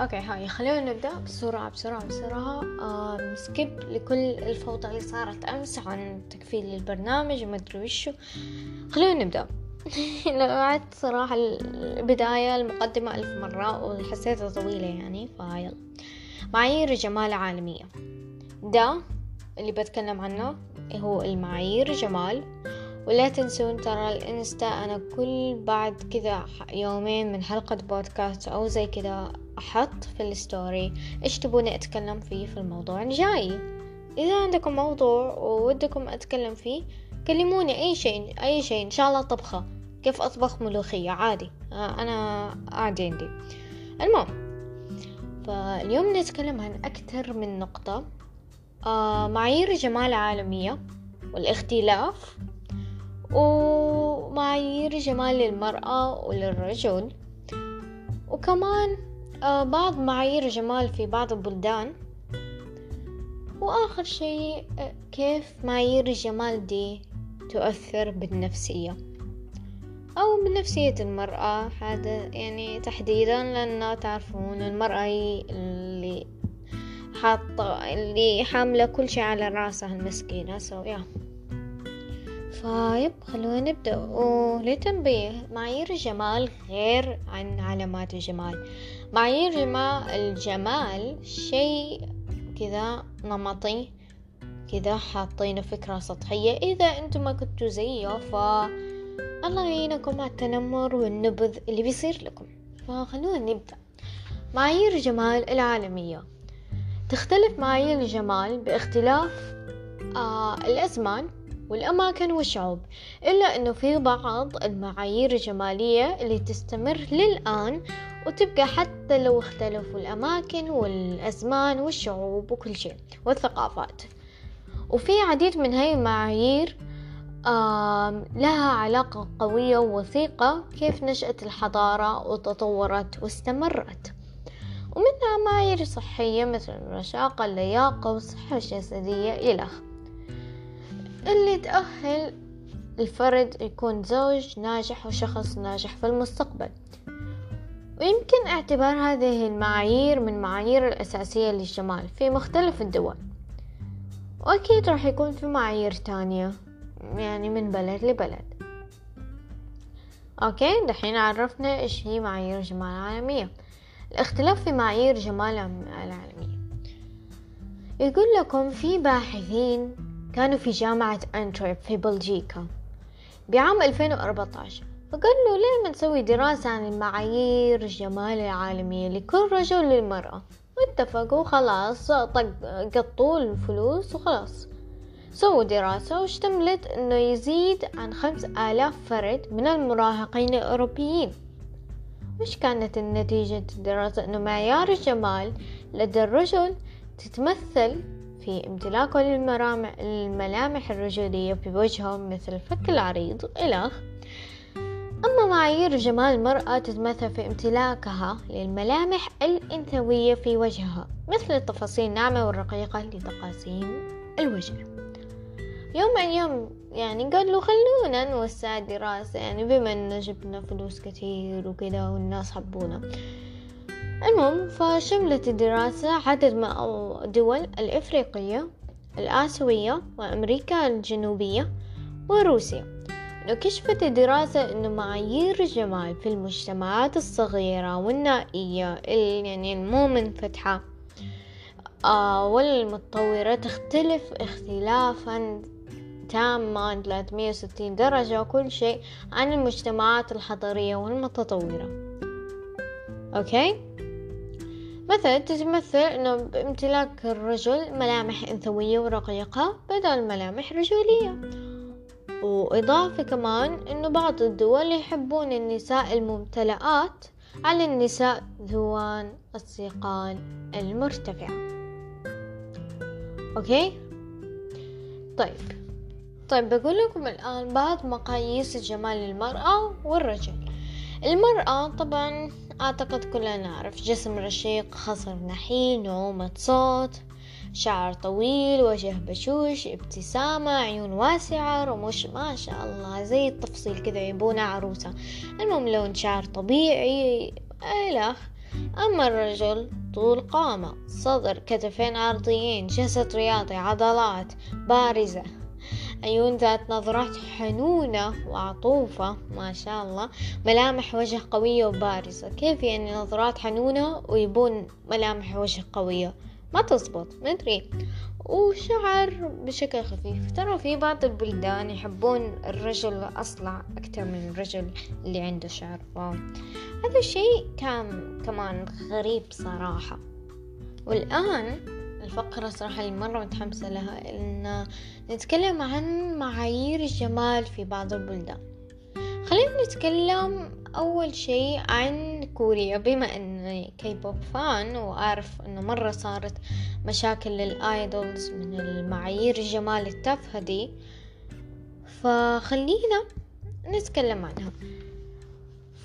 okay hi خلينا نبدأ بسرعة بسرعة بسرعة. آم، skip لكل الفوضى اللي صارت أمس عن تقفيل البرنامج وما أدري وشو خلينا نبدأ. لو قعدت صراحة البداية المقدمة ألف مرة وحسيتها طويلة يعني فيلا. معايير جمال عالمية. ده اللي بتكلم عنه هو المعايير جمال. ولا تنسون ترى ال Insta أنا كل بعد كذا يومين من حلقة بودكاست أو زي كذا أحط في الستوري إيش تبوني أتكلم فيه في الموضوع الجاي. إذا عندكم موضوع وودكم أتكلم فيه كلموني أي شيء أي شيء إن شاء الله طبخة. كيف أطبخ ملوخية؟ عادي. آه، أنا عادي عندي. المهم فاليوم نتكلم عن أكثر من نقطة. آه، معايير جمال عالمية والاختلاف ومعايير جمال للمرأة وللرجل. وكمان بعض معايير جمال في بعض البلدان. وآخر شيء آه، كيف معايير الجمال دي تؤثر بالنفسية أو بنفسية المرأة. هذا يعني تحديدا لأن تعرفون المرأة اللي حاطة اللي حاملة كل شيء على رأسها المسكينة. سو يا فيب خلونا نبدأ. ولتنبيه معايير الجمال غير عن علامات الجمال معايير جمال الجمال شيء كذا نمطي كذا حاطين فكرة سطحية. إذا أنتم ما كنتوا زيه ف الله يعينكم على التنمر والنبذ اللي بيصير لكم. فخلونا نبدأ. معايير الجمال العالمية. تختلف معايير الجمال باختلاف آه الأزمان والأماكن والشعوب إلا أنه في بعض المعايير الجمالية اللي تستمر للآن وتبقى حتى لو اختلفوا الأماكن والأزمان والشعوب وكل شيء والثقافات. وفي عديد من هاي المعايير لها علاقة قوية ووثيقة كيف نشأت الحضارة وتطورت واستمرت. ومنها معايير صحية مثل الرشاقة اللياقة والصحة الجسدية إلخ اللي تأهل الفرد يكون زوج ناجح وشخص ناجح في المستقبل. ويمكن اعتبار هذه المعايير من معايير الأساسية للجمال في مختلف الدول. وأكيد راح يكون في معايير تانية يعني من بلد لبلد. أوكي دحين عرفنا إيش هي معايير جمال عالمية الاختلاف في معايير جمال العالمية. يقول لكم في باحثين كانوا في جامعة أنتريب في بلجيكا بعام 2014 فقالوا ليه ما نسوي دراسة عن المعايير الجمال العالمية لكل رجل للمرأة. واتفقوا خلاص طق قطوا الفلوس وخلاص. سووا دراسة واشتملت إنه يزيد عن خمس آلاف فرد من المراهقين الأوروبيين. وش كانت النتيجة الدراسة؟ إنه معيار الجمال لدى الرجل تتمثل في امتلاكه للملامح الرجولية في وجهه مثل الفك العريض إلخ أما معايير جمال المرأة تتمثل في امتلاكها للملامح الأنثوية في وجهها مثل التفاصيل الناعمة والرقيقة لتقاسيم الوجه. يوم عن يوم يعني قالوا خلونا نوسع الدراسة يعني بما أن جبنا فلوس كتير وكذا والناس حبونا. المهم فشملت الدراسة عدد من الدول الإفريقية الآسيوية وأمريكا الجنوبية وروسيا. كشفت الدراسة أن معايير الجمال في المجتمعات الصغيرة والنائية يعني المو منفتحة. آه والمتطورة تختلف اختلافا تاما 360 درجة وكل شيء عن المجتمعات الحضرية والمتطورة. okay؟ مثلا تتمثل أنه بامتلاك الرجل ملامح أنثوية ورقيقة بدل ملامح رجولية. وإضافة كمان أنه بعض الدول يحبون النساء الممتلئات على النساء ذوات الثقال المرتفعة. okay؟ طيب. طيب بقول لكم الآن بعض مقاييس الجمال للمرأة والرجل. المرأة طبعا أعتقد كلنا نعرف جسم رشيق خصر نحيل نعومة صوت. شعر طويل وجه بشوش ابتسامة عيون واسعة رموش ما شاء الله زي التفصيل كذا يبونا عروسة. المهم لون شعر طبيعي إلخ أما الرجل طول قامة صدر كتفين عرضيين جسد رياضي عضلات بارزة. عيون ذات نظرات حنونة وعطوفة ما شاء الله. ملامح وجه قوية وبارزة. كيف يعني نظرات حنونة ويبون ملامح وجه قوية؟ ما تزبط مدري وشعر بشكل خفيف. ترى في بعض البلدان يحبون الرجل الأصلع أكثر من الرجل اللي عنده شعر. هذا الشيء كان كمان غريب صراحة. والآن الفقرة صراحة اللي مرة متحمسة لها إن نتكلم عن معايير الجمال في بعض البلدان. نتكلم أول شيء عن كوريا. بما أني كي بوب فان وأعرف أنه مرة صارت مشاكل للآيدولز من المعايير الجمال التافهة دي فخلينا نتكلم عنها.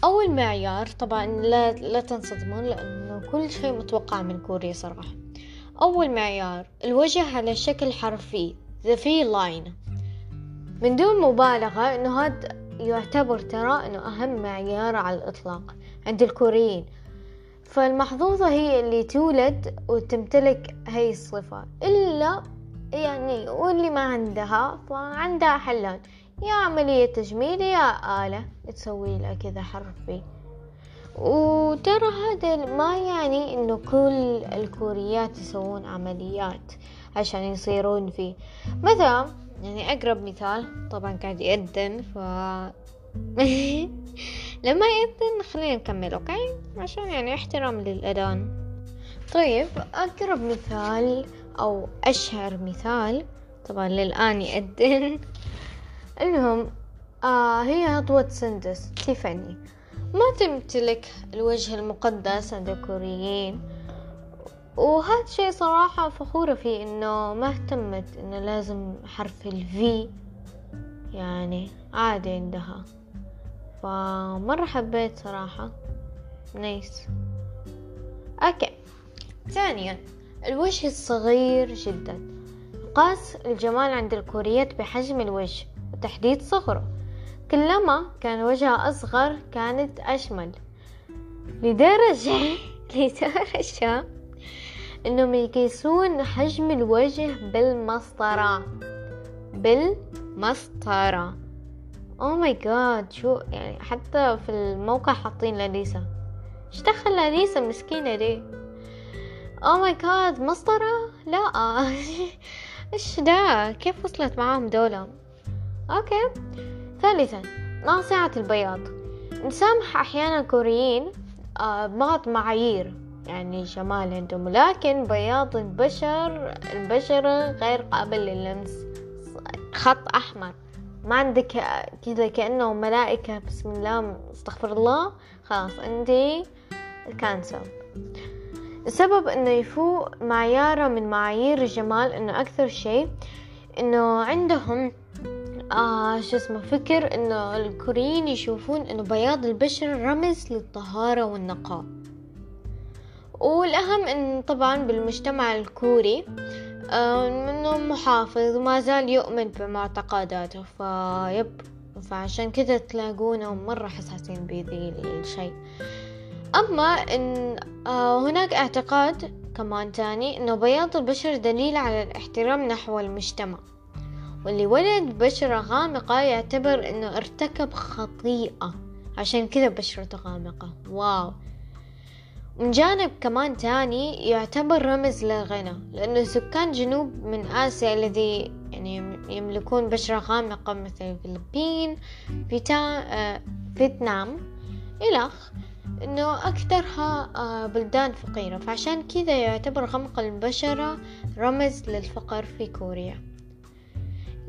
أول معيار طبعا لا, لا تنصدمون لأنه كل شيء متوقع من كوريا صراحة. أول معيار الوجه على شكل حرفي the V line. من دون مبالغة إنه هذا يعتبر ترى إنه أهم معيار على الإطلاق عند الكوريين. فالمحظوظة هي اللي تولد وتمتلك هاي الصفة. إلا يعني واللي ما عندها فعندها حلان. يا عملية تجميل يا آلة. تسوي لها كذا حرفي. وترى هذا ما يعني إنه كل الكوريات يسوون عمليات عشان يصيرون فيه. مثلا يعني أقرب مثال طبعا قاعد يأذن ف لما يأذن خلينا نكمل أوكي؟ عشان يعني احترام للأذان. طيب أقرب مثال أو أشهر مثال طبعا للآن يأذن المهم آه هي عضوة SNSD تيفاني. ما تمتلك الوجه المقدس عند الكوريين. وهذا شيء صراحة فخورة فيه إنه ما اهتمت إنه لازم حرف ال V يعني عادي عندها. فمرة حبيت صراحة. nice okay ثانيا. الوجه الصغير جدا. قاس الجمال عند الكوريات بحجم الوجه. وتحديد صغره. كلما كان وجهها أصغر كانت أجمل لدرجة لدرجة إنهم يقيسون حجم الوجه بالمسطرة. بالمسطرة. أو ماي جاد شو يعني حتى في الموقع حاطين لاليسا إيش دخل لاليسا مسكينة دي oh my God مسطرة؟ لا. إيش ده؟ كيف وصلت معاهم دولة؟ okay ثالثا ناصعة البياض. نسامح أحيانا الكوريين آه، بعض معايير يعني جمال عندهم لكن بياض البشر البشرة غير قابل للمس. خط أحمر. ما عندك كذا كأنه ملائكة بسم الله استغفر الله. خلاص عندي كانسل السبب إنه يفوق معيارة من معايير الجمال إنه أكثر شيء إنه عندهم آه شو اسمه فكر إنه الكوريين يشوفون إنه بياض البشرة رمز للطهارة والنقاء. والأهم إن طبعا بالمجتمع الكوري آه إنه محافظ وما زال يؤمن بمعتقداته. فيب فعشان كذا تلاقونهم مرة حساسين بذي الشيء أما إن آه هناك اعتقاد كمان تاني إنه بياض البشر دليل على الاحترام نحو المجتمع. واللي ولد بشرة غامقة يعتبر إنه ارتكب خطيئة. عشان كذا بشرته غامقة. واو. من جانب كمان تاني يعتبر رمز للغنى لأنه سكان جنوب من آسيا الذي يعني يملكون بشرة غامقة مثل الفلبين فيتا... آه، فيتنام إلخ إنه أكثرها آه، بلدان فقيرة. فعشان كذا يعتبر غمق البشرة رمز للفقر في كوريا.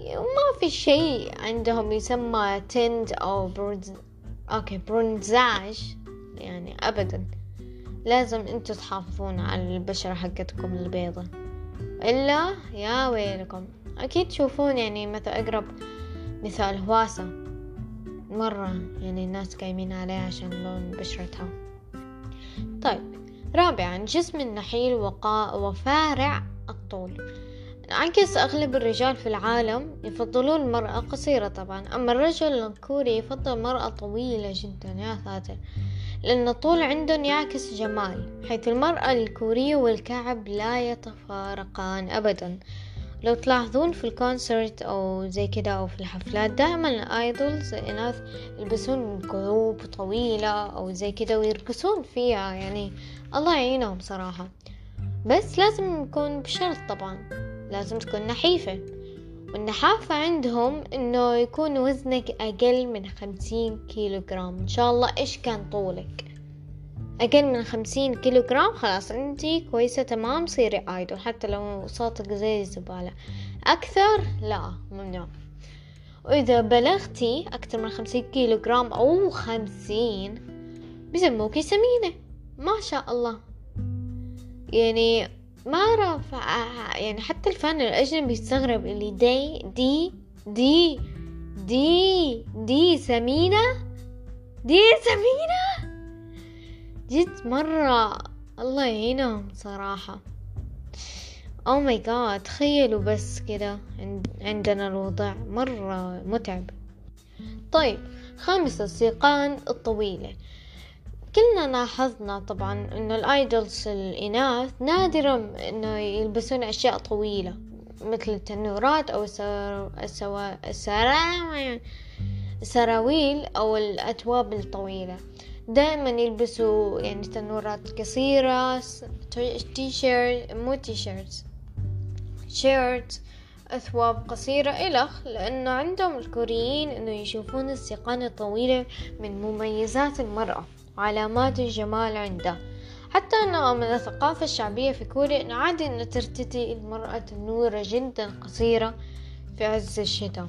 وما في شيء عندهم يسمى tanned أو bronze okay bronzage يعني أبدا. لازم أنتوا تحافظون على البشرة حقتكم البيضة. إلا يا ويلكم. أكيد تشوفون يعني مثلا أقرب مثال هواسة. مرة يعني الناس قايمين عليها عشان لون بشرتها طيب رابعا جسم النحيل وقاء وفارع الطول. عكس أغلب الرجال في العالم يفضلون المرأة قصيرة طبعا أما الرجل الكوري يفضل مرأة طويلة جدا يا ساتر! لأن الطول عندهم يعكس جمال حيث المرأة الكورية والكعب لا يتفارقان أبدا. لو تلاحظون في ال concert أو زي كده أو في الحفلات دائما ال idols الإناث يلبسون كعوب طويلة أو زي كده ويرقصون فيها يعني الله يعينهم صراحة. بس لازم يكون بشرط طبعا. لازم تكون نحيفة. والنحافة عندهم إنه يكون وزنك أقل من خمسين كيلو جرام إن شاء الله إيش كان طولك؟ أقل من خمسين كيلو جرام خلاص انتي كويسة تمام صيري idol حتى لو صوتك زي الزبالة. أكثر؟ لا ممنوع. وإذا بلغتي أكثر من خمسين كيلو جرام أو خمسين بيسموكي سمينة. ما شاء الله. يعني ما أعرف يعني حتى الفن الأجنبي يستغرب اللي دي دي دي دي دي سمينة؟ دي سمينة؟ جد مرة. الله يعينهم صراحة. oh my God تخيلوا بس كده عندنا الوضع. مرة متعب. طيب خامس السيقان الطويلة. كلنا لاحظنا طبعا إنه ال idols الإناث نادرا إنه يلبسون أشياء طويلة مثل التنورات أو السوا... السرا... السراويل أو الأتواب الطويلة. دائما يلبسوا يعني تنورات قصيرة تي شيرت مو T-shirt shirt أثواب قصيرة إلخ لأنه عندهم الكوريين أنه يشوفون السيقان الطويلة من مميزات المرأة. وعلامات الجمال عنده. حتى أنه من الثقافة الشعبية في كوريا أنه عادي أن ترتدي المرأة تنورة جدا قصيرة في عز الشتاء.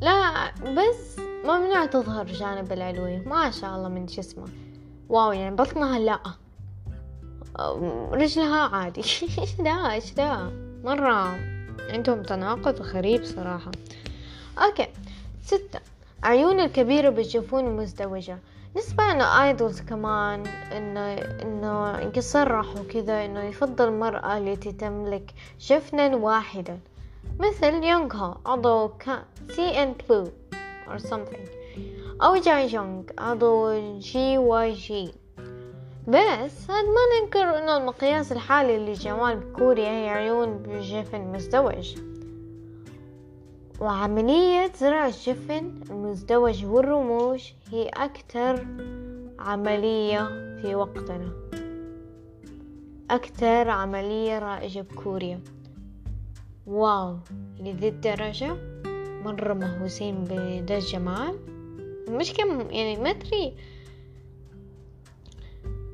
لا بس ممنوع تظهر جانب العلوي. ما شاء الله من جسمها wow يعني بطنها لا. رجلها عادي. إيش ده إيش ده مرة عندهم تناقض غريب صراحة. okay. ستة. عيون الكبيرة بالجفون مزدوجة. بالنسبة انه idols كمان انه إنه يصرحوا كذا إنه يفضل المرأة التي تملك جفنا واحدا. مثل يونغ هو عضو CNBLUE or something. أو جاي جونغ عضو JYJ بس هاد ما ننكر إنه المقياس الحالي لجمال بكوريا هي عيون بجفن مزدوج وعملية زرع الجفن المزدوج والرموش هي أكثر عملية في وقتنا. أكثر عملية رائجة بكوريا واو لذي الدرجة مرة مهووسين بدا الجمال؟ مش كم يعني ما أدري.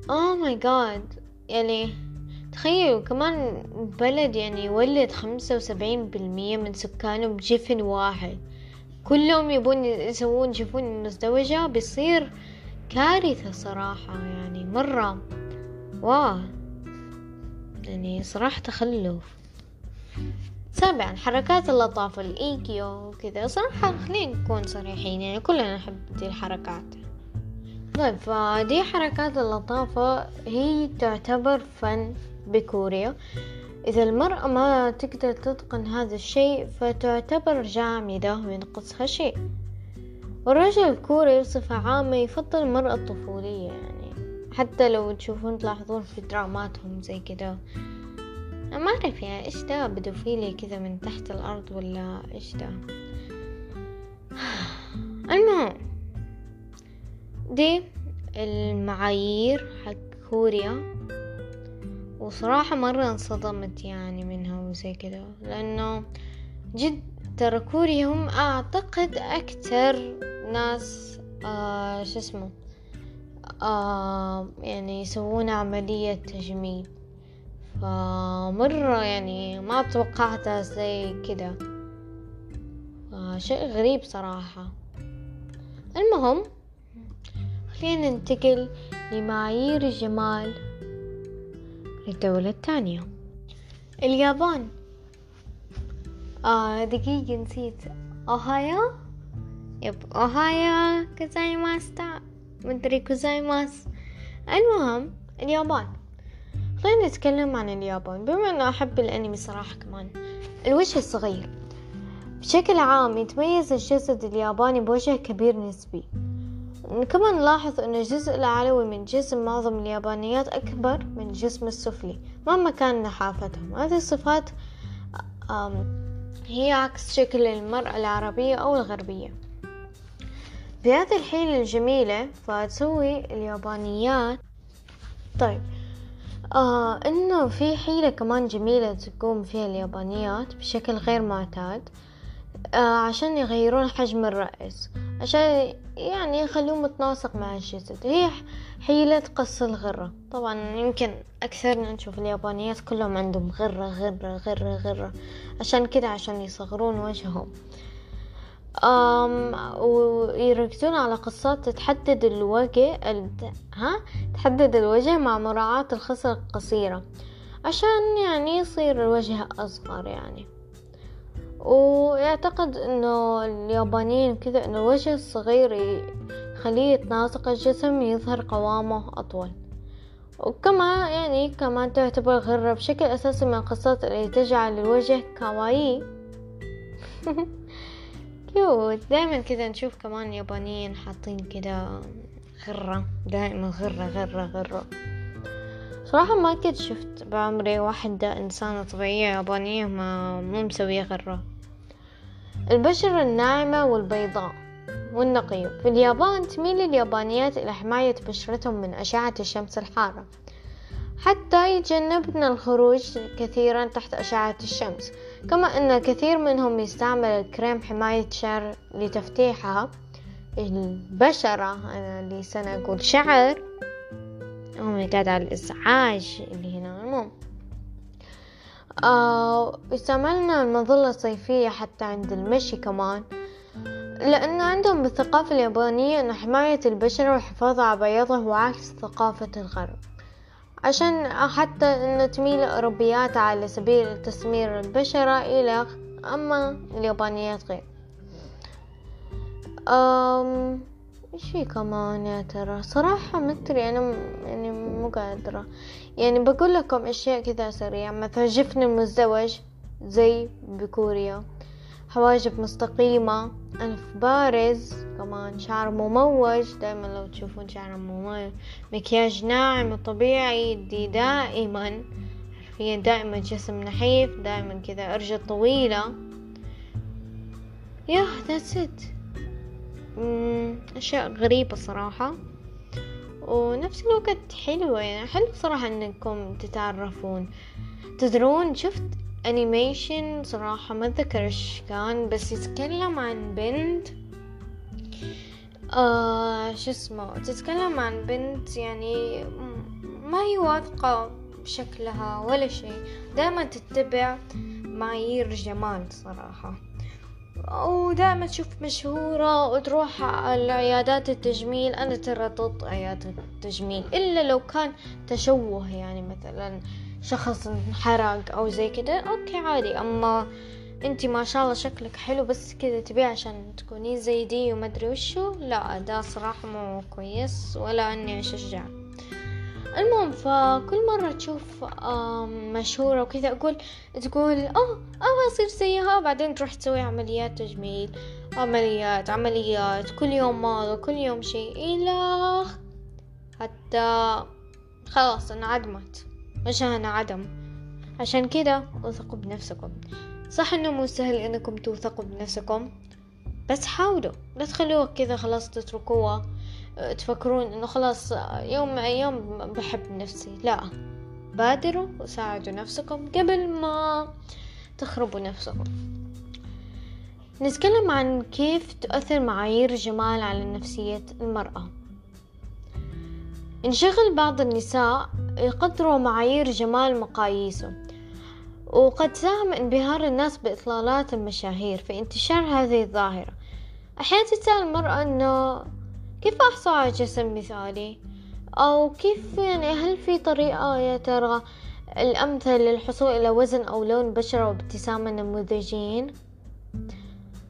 Oh my god يعني تخيلوا كمان بلد يعني يولد خمسة وسبعين بالمية من سكانه بجفن واحد. كلهم يبون يسوون جفون مزدوجة بيصير كارثة صراحة يعني مرة. واه يعني صراحة تخلف. سابعا حركات اللطافة الإيكيو وكذا. صراحة خلينا نكون صريحين يعني كلنا نحب دي الحركات. طيب فدي حركات اللطافة هي تعتبر فن. بكوريا. إذا المرأة ما تقدر تتقن هذا الشيء فتعتبر جامدة وينقصها شيء. والرجل الكوري بصفة عامة يفضل المرأة الطفولية يعني حتى لو تشوفون تلاحظون في دراماتهم زي كده. ما أعرف يعني إيش ده بدوفيلي كذا من تحت الأرض ولا إيش ده؟ المهم دي المعايير حق كوريا. وصراحة مرة انصدمت يعني منها وزي كده لأنه جد ترى كوريا هم أعتقد أكتر ناس آه شو اسمه آه يعني يسوون عملية تجميل. فمرة يعني ما توقعتها زي كده. شيء غريب صراحة. المهم خلينا ننتقل لمعايير الجمال للدولة الثانية. اليابان. آه دقيقة نسيت. おはよう؟ yep おはようございますた. مدري ございます. المهم اليابان. خلينا نتكلم عن اليابان. بما أنه أحب الأنمي صراحة كمان الوجه الصغير. بشكل عام يتميز الجسد الياباني بوجه كبير نسبي. كمان نلاحظ أن الجزء العلوي من جسم معظم اليابانيات أكبر من الجسم السفلي مهما كان نحافتهم. هذه الصفات هي عكس شكل المرأة العربية أو الغربية. بهذه الحيلة الجميلة فتسوي اليابانيات. طيب آه إنه في حيلة كمان جميلة تقوم فيها اليابانيات بشكل غير معتاد آه عشان يغيرون حجم الرأس. عشان يعني يخلوه متناسق مع الجسد هي حيلة قص الغرة. طبعا يمكن أكثرنا نشوف اليابانيات كلهم عندهم غرة غرة غرة غرة. عشان كده عشان يصغرون وجههم. أم ويركزون على قصات تحدد الوجه ها؟ تحدد الوجه مع مراعاة الخصر القصيرة. عشان يعني يصير الوجه أصغر يعني. ويعتقد إنه اليابانيين كذا إنه الوجه الصغير يخليه يتناسق الجسم يظهر قوامه أطول. وكما يعني كمان تعتبر غرة بشكل أساسي من القصات اللي تجعل الوجه كوايي كيوت دائما كذا نشوف كمان يابانيين حاطين كذا غرة دائما غرة غرة غرة. صراحة ما كنت شفت بعمري واحدة إنسانة طبيعية يابانية ما مو مسوية غرة. البشرة الناعمة والبيضاء والنقية في اليابان تميل اليابانيات إلى حماية بشرتهم من أشعة الشمس الحارة حتى يتجنبن الخروج كثيرا تحت أشعة الشمس. كما أن الكثير منهم يستعمل الكريم حماية شعر لتفتيحها. البشرة أنا اللي أقول شعر. أمي قاعد على الإزعاج اللي هنا. المهم. آه استعملنا المظلة الصيفية حتى عند المشي كمان. لأن عندهم بالثقافة اليابانية أن حماية البشرة والحفاظ على بياضها هو عكس ثقافة الغرب. عشان حتى أن تميل الأوروبيات على سبيل تسمير البشرة إلى أما اليابانيات غير. أم إيش في كمان يا ترى؟ صراحة ما أدري أنا يعني مو قادرة. يعني بقول لكم أشياء كذا سريعة. مثلا جفن المزدوج زي بكوريا حواجب مستقيمة. أنف بارز. كمان شعر مموج. دائما لو تشوفون شعر مموج. مكياج ناعم وطبيعي دي دائما. حرفيا دائما جسم نحيف. دائما كذا أرجل طويلة. yeah that's it أشياء غريبة صراحة. ونفس الوقت حلوة يعني حلو صراحة إنكم تتعرفون. تدرون شفت انيميشن صراحة ما أتذكر إيش كان بس يتكلم عن بنت آه شو اسمه تتكلم عن بنت يعني ما هي واثقة بشكلها ولا شيء. دائما تتبع معايير جمال صراحة. ودائما تشوف مشهورة وتروح العيادات التجميل. أنا ترى ضد عيادات التجميل إلا لو كان تشوه يعني مثلا شخص انحرق أو زي كده أوكي عادي. أما انتي ما شاء الله شكلك حلو بس كذا تبي عشان تكوني زي دي وما أدري وشو. لا ده صراحة مو كويس ولا إني أشجع. المهم فكل مرة تشوف مشهورة وكذا أقول تقول أوه أبغى أصير زيها. بعدين تروح تسوي عمليات تجميل عمليات عمليات كل يوم مرض كل يوم شيء إلى حتى خلاص انعدمت وجهنا عدم. عشان كده وثقوا بنفسكم. صح إنه مو سهل إنكم توثقوا بنفسكم بس حاولوا لا تخلوها كذا خلاص تتركوها. تفكرون إنه خلاص يوم من أيام بحب نفسي. لا بادروا وساعدوا نفسكم قبل ما تخربوا نفسكم. نتكلم عن كيف تؤثر معايير الجمال على نفسية المرأة. انشغل بعض النساء يقدروا معايير جمال مقاييسه وقد ساهم انبهار الناس بإطلالات المشاهير في انتشار هذه الظاهرة. أحيانا تسأل المرأة أنه كيف أحصل على جسم مثالي؟ أو كيف يعني هل في طريقة يا ترى الأمثل للحصول إلى وزن أو لون بشرة وابتسامة نموذجيين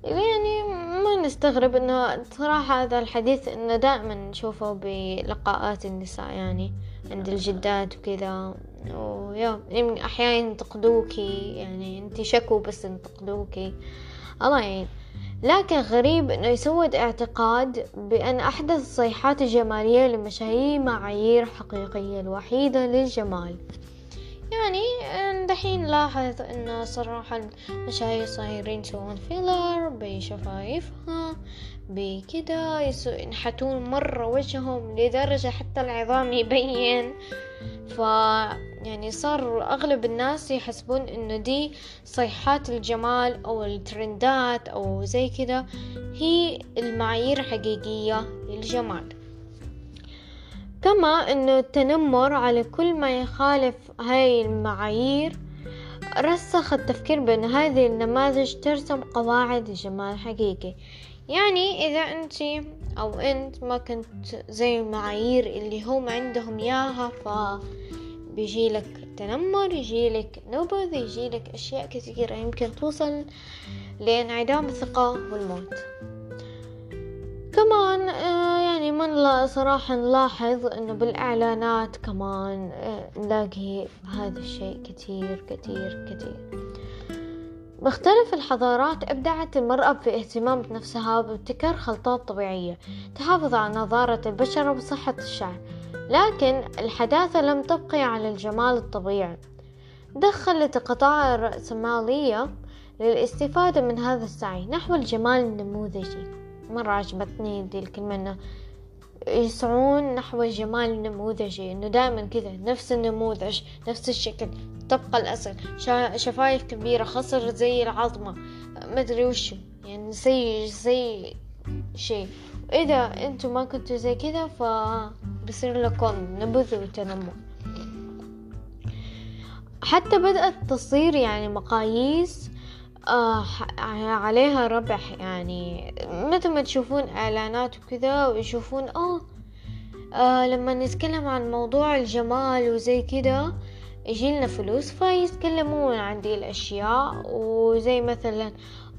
يعني ما نستغرب إنه صراحة هذا الحديث إنه دائما نشوفه بلقاءات النساء يعني عند الجدات وكذا. ويا يعني أحيانا ينتقدوكي يعني انتي شكو بس ينتقدوكي. الله يعين. لكن غريب إنه يسود اعتقاد بأن أحدث الصيحات الجمالية لمشاهير معايير حقيقية الوحيدة للجمال. يعني دحين لاحظ انه صراحة المشاهير صايرين يسوون فيلر بشفايفها بكده ينحتون مرة وجههم لدرجة حتى العظام يبين. ف يعني صار أغلب الناس يحسبون إنه دي صيحات الجمال أو الترندات أو زي كده هي المعايير حقيقية للجمال. كما إنه التنمر على كل ما يخالف هاي المعايير رسخ التفكير بأن هذه النماذج ترسم قواعد الجمال حقيقي. يعني إذا أنت أو أنت ما كنت زي المعايير اللي هم عندهم إياها ف بيجيلك تنمر يجيلك نبذ يجيلك أشياء كثيرة يمكن توصل لانعدام الثقة والموت. كمان آه، يعني من صراحة نلاحظ إنه بالإعلانات كمان آه، نلاقي هذا الشيء كثير كثير كثير. مختلف الحضارات أبدعت المرأة في اهتمام بنفسها بابتكار خلطات طبيعية تحافظ على نضارة البشرة وصحة الشعر لكن الحداثة لم تبقي على الجمال الطبيعي. دخلت القطاع الرأسمالية للاستفادة من هذا السعي نحو الجمال النموذجي. مرة عجبتني دي الكلمة إنه يسعون نحو الجمال النموذجي إنه دائما كذا نفس النموذج نفس الشكل تبقى الأصل. شفايف كبيرة خصر زي العظمة مدري وشو يعني زي زي شيء. إذا أنتم ما كنتوا زي كذا فبصير لكم نبذ وتنمر حتى بدأت تصير يعني مقاييس آه عليها ربح يعني. مثل ما تشوفون إعلانات وكذا ويشوفون آه, آه لما نتكلم عن موضوع الجمال وزي كذا يجيلنا فلوس فيتكلمون عن دي الأشياء. وزي مثلا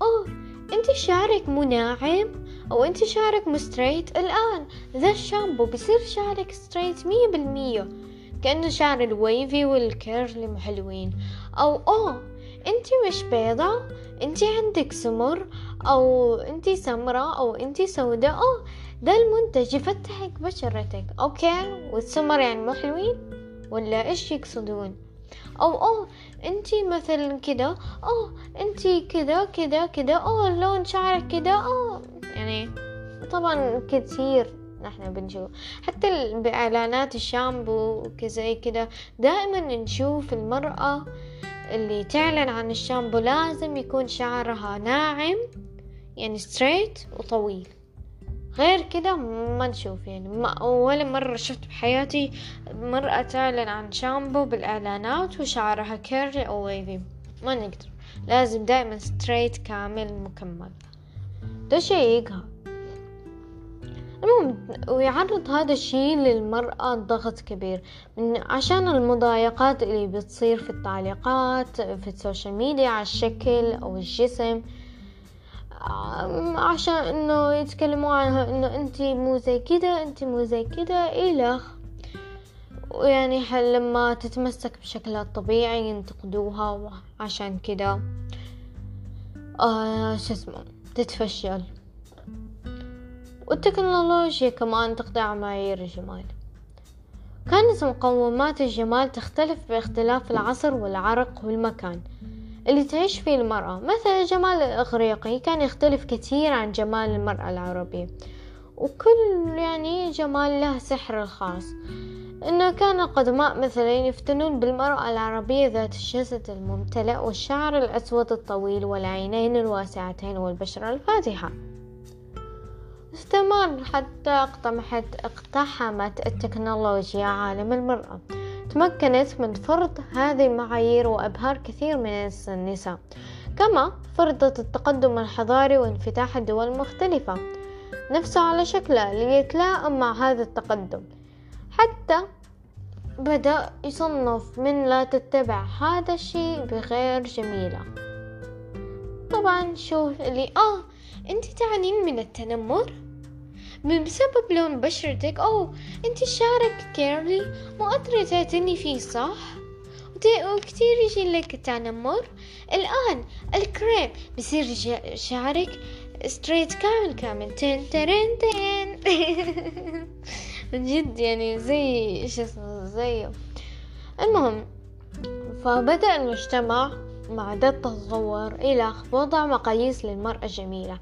oh انت شعرك مو ناعم أو أنت شعرك مو straight الآن. ذا الشامبو بيصير شعرك straight مية بالمية. كأنه شعر ال wavy وال curly محلوين أو oh أنت مش بيضة أنت عندك سمر أو أنت سمرة أو أنت سوداء. oh ده المنتج يفتحك بشرتك. okay؟ والسمر يعني مو حلوين؟ ولا إيش يقصدون؟ أو اوه انتي مثلا كده. اوه انتي كده كده كده اوه لون شعرك كده اوه يعني طبعا كثير نحن بنشوف. حتى بإعلانات الشامبو وكذا كده دائما نشوف المرأة اللي تعلن عن الشامبو لازم يكون شعرها ناعم يعني ستريت وطويل. غير كده ما نشوف يعني ما ولا مرة شفت بحياتي مرأة تعلن عن شامبو بالإعلانات وشعرها curly أو wavy ما نقدر. لازم دائما straight كامل مكمل. ده شيء المهم ويعرض هذا الشيء للمرأة ضغط كبير من عشان المضايقات اللي بتصير في التعليقات في ال social media على الشكل أو الجسم. عشان إنه يتكلموا عنها إنه انتي مو زي كده انتي مو زي كده الخ ويعني لما تتمسك بشكلها الطبيعي ينتقدوها عشان كده. آه شو اسمه. تتفشل والتكنولوجيا كمان تخضع معايير الجمال كانت مقومات الجمال تختلف باختلاف العصر والعرق والمكان اللي تعيش فيه المرأة. مثلا الجمال الإغريقي كان يختلف كثير عن جمال المرأة العربية وكل يعني جمال له سحر الخاص إنه كان القدماء مثلا يفتنون بالمرأة العربية ذات الجسد الممتلئ والشعر الأسود الطويل والعينين الواسعتين والبشرة الفاتحة. استمر حتى اقتحمت اقتحمت التكنولوجيا عالم المرأة. تمكنت من فرض هذه المعايير وإبهار كثير من النساء كما فرضت التقدم الحضاري وانفتاح الدول المختلفة. نفسه على شكله ليتلائم مع هذا التقدم. حتى بدأ يصنف من لا تتبع هذا الشيء بغير جميلة. طبعا شوف اللي آه أنت تعنين من التنمر؟ بسبب لون بشرتك؟ أو أنت شعرك كيرلي مو قادرة تعتني فيه صح؟ وكتير يجي لك تنمر. الآن الكريم بصير شعرك straight كامل كامل. تن ترن تن. جد يعني زي إيش اسمه زيه المهم فبدأ المجتمع مع ذا التطور إلى وضع مقاييس للمرأة الجميلة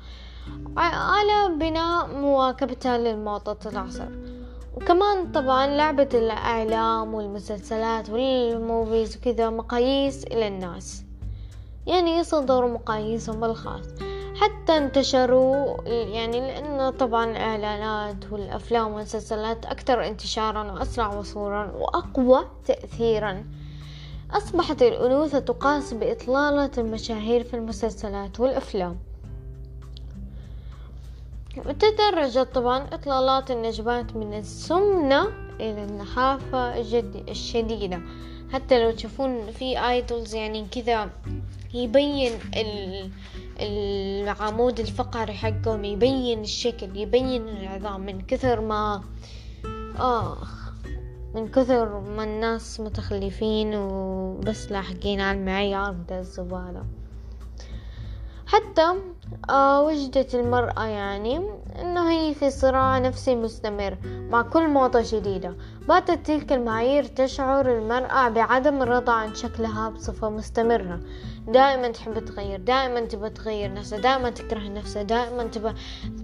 على بناء مواكبتها للموضة العصر وكمان طبعا لعبة الإعلام والمسلسلات والموفيز وكذا مقاييس إلى الناس. يعني يصدروا مقاييسهم الخاص حتى انتشروا يعني لأنه طبعا الإعلانات والأفلام والمسلسلات أكثر انتشارا وأسرع وصولا وأقوى تأثيرا. أصبحت الأنوثة تقاس بإطلالة المشاهير في المسلسلات والأفلام. وتدرجت طبعا إطلالات النجمات من السمنة إلى النحافة الشديدة. حتى لو تشوفون في ايدولز يعني كذا يبين العمود الفقري حقهم يبين الشكل يبين العظام. من كثر ما آخ من كثر ما الناس متخلفين وبس لاحقين على المعيار ده الزبالة. حتى آه وجدت المرأة يعني أنه هي في صراع نفسي مستمر مع كل موضة جديدة باتت تلك المعايير تشعر المرأة بعدم الرضا عن شكلها بصفة مستمرة. دائما تحب تغير دائما تبى تغير نفسها دائما تكره نفسها دائما تبى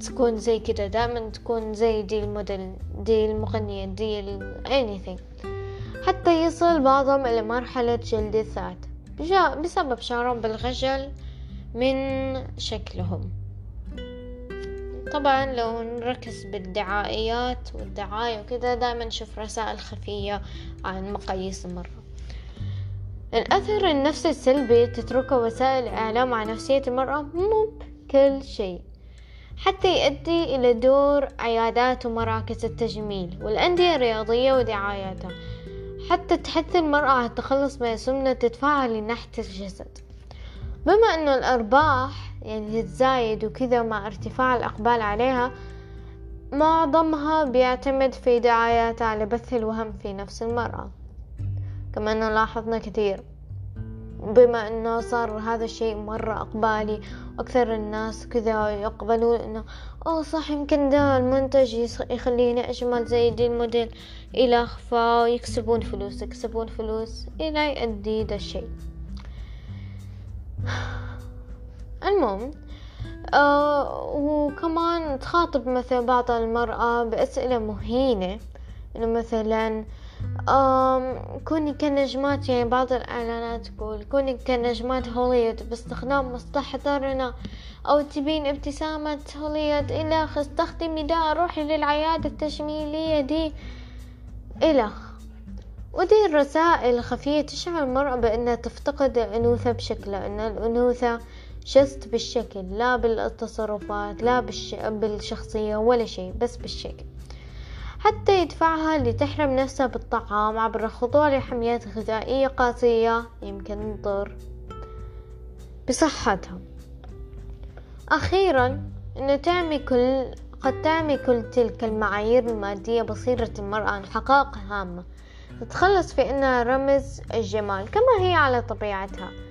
تكون زي كده دائما تكون زي دي الموديل دي المغنية دي anything. حتى يصل بعضهم إلى مرحلة جلد الذات بسبب شعورهم بالخجل من شكلهم. طبعا لو نركز بالدعائيات والدعاية وكذا دائما نشوف رسائل خفية عن مقاييس المرأة الأثر النفسي السلبي تتركه وسائل الإعلام عن نفسية المرأة مو بكل شيء حتى يؤدي إلى دور عيادات ومراكز التجميل والأندية الرياضية ودعاياتها. حتى تحث المرأة على التخلص من السمنة تدفعها لنحت الجسد. بما أنه الأرباح يعني تتزايد وكذا مع ارتفاع الإقبال عليها معظمها بيعتمد في دعاياتها على بث الوهم في نفس المرأة. كما أنه لاحظنا كثير بما أنه صار هذا الشيء مرة أقبالي أكثر الناس كذا يقبلون أنه أوه صح يمكن ده المنتج يخليني أجمل زي دي الموديل. إلخ فيكسبون فلوس يكسبون فلوس إلخ يؤدي ده الشيء. المهم آه وكمان تخاطب مثلا بعض المرأة بأسئلة مهينة. إنه مثلا كوني كنجمات يعني بعض الإعلانات تقول كوني كنجمات هوليود باستخدام مستحضرنا أو تبين ابتسامة هوليود إلى استخدمي دا روحي للعيادة التجميلية دي إلخ ودي الرسائل الخفية تشعر المرأة بأنها تفتقد الأنوثة بشكلها أن الأنوثة جست بالشكل لا بالتصرفات لا بالش... بالشخصية ولا شيء بس بالشكل. حتى يدفعها لتحرم نفسها بالطعام عبر الخضوع لحميات غذائية قاسية يمكن تضر. بصحتها. أخيرا أن تعمي كل قد تعمي كل تلك المعايير المادية بصيرة المرأة عن حقائق هامة. تتخلص في إنها رمز الجمال كما هي على طبيعتها.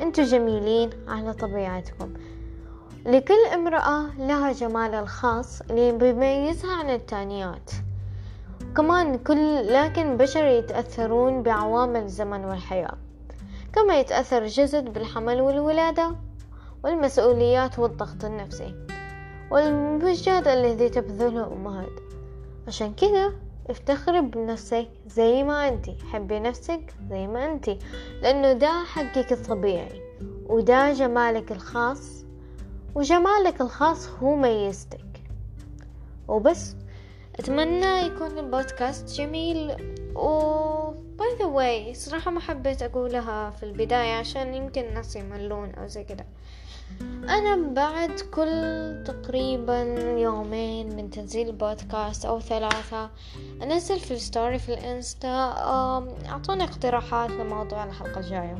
أنتوا جميلين على طبيعتكم. لكل امرأة لها جمالها الخاص اللي بيميزها عن التانيات. كمان كل لكن بشر يتأثرون بعوامل الزمن والحياة. كما يتأثر الجسد بالحمل والولادة والمسؤوليات والضغط النفسي والمجهود الذي تبذله الأمهات عشان كذا افتخري بنفسك زي ما انتي. حبي نفسك زي ما انتي. لأنه ده حقك الطبيعي وده جمالك الخاص وجمالك الخاص هو ميزتك. وبس أتمنى يكون البودكاست جميل و by the way صراحة ما حبيت أقولها في البداية عشان يمكن الناس يملون أو زي كده. أنا بعد كل تقريبا يومين من تنزيل البودكاست أو ثلاثة أنزل في ال story في الإنستا أعطوني اقتراحات لموضوع الحلقة الجاية.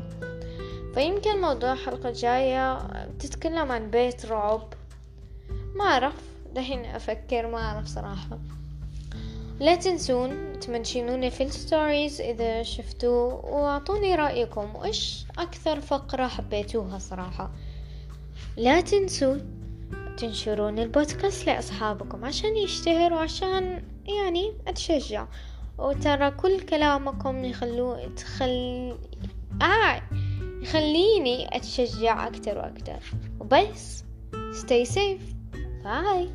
فيمكن موضوع الحلقة الجاية تتكلم عن بيت رعب. ما أعرف دحين أفكر ما أعرف صراحة. لا تنسون تمنشنوني في الستوريز إذا شفتوا وأعطوني رأيكم وإيش أكثر فقرة حبيتوها صراحة. لا تنسوا تنشرون البودكاست لأصحابكم عشان يشتهر وعشان يعني أتشجع. وترى كل كلامكم يخلو تخل آه يخليني أتشجع أكتر وأكتر وبس stay safe. باي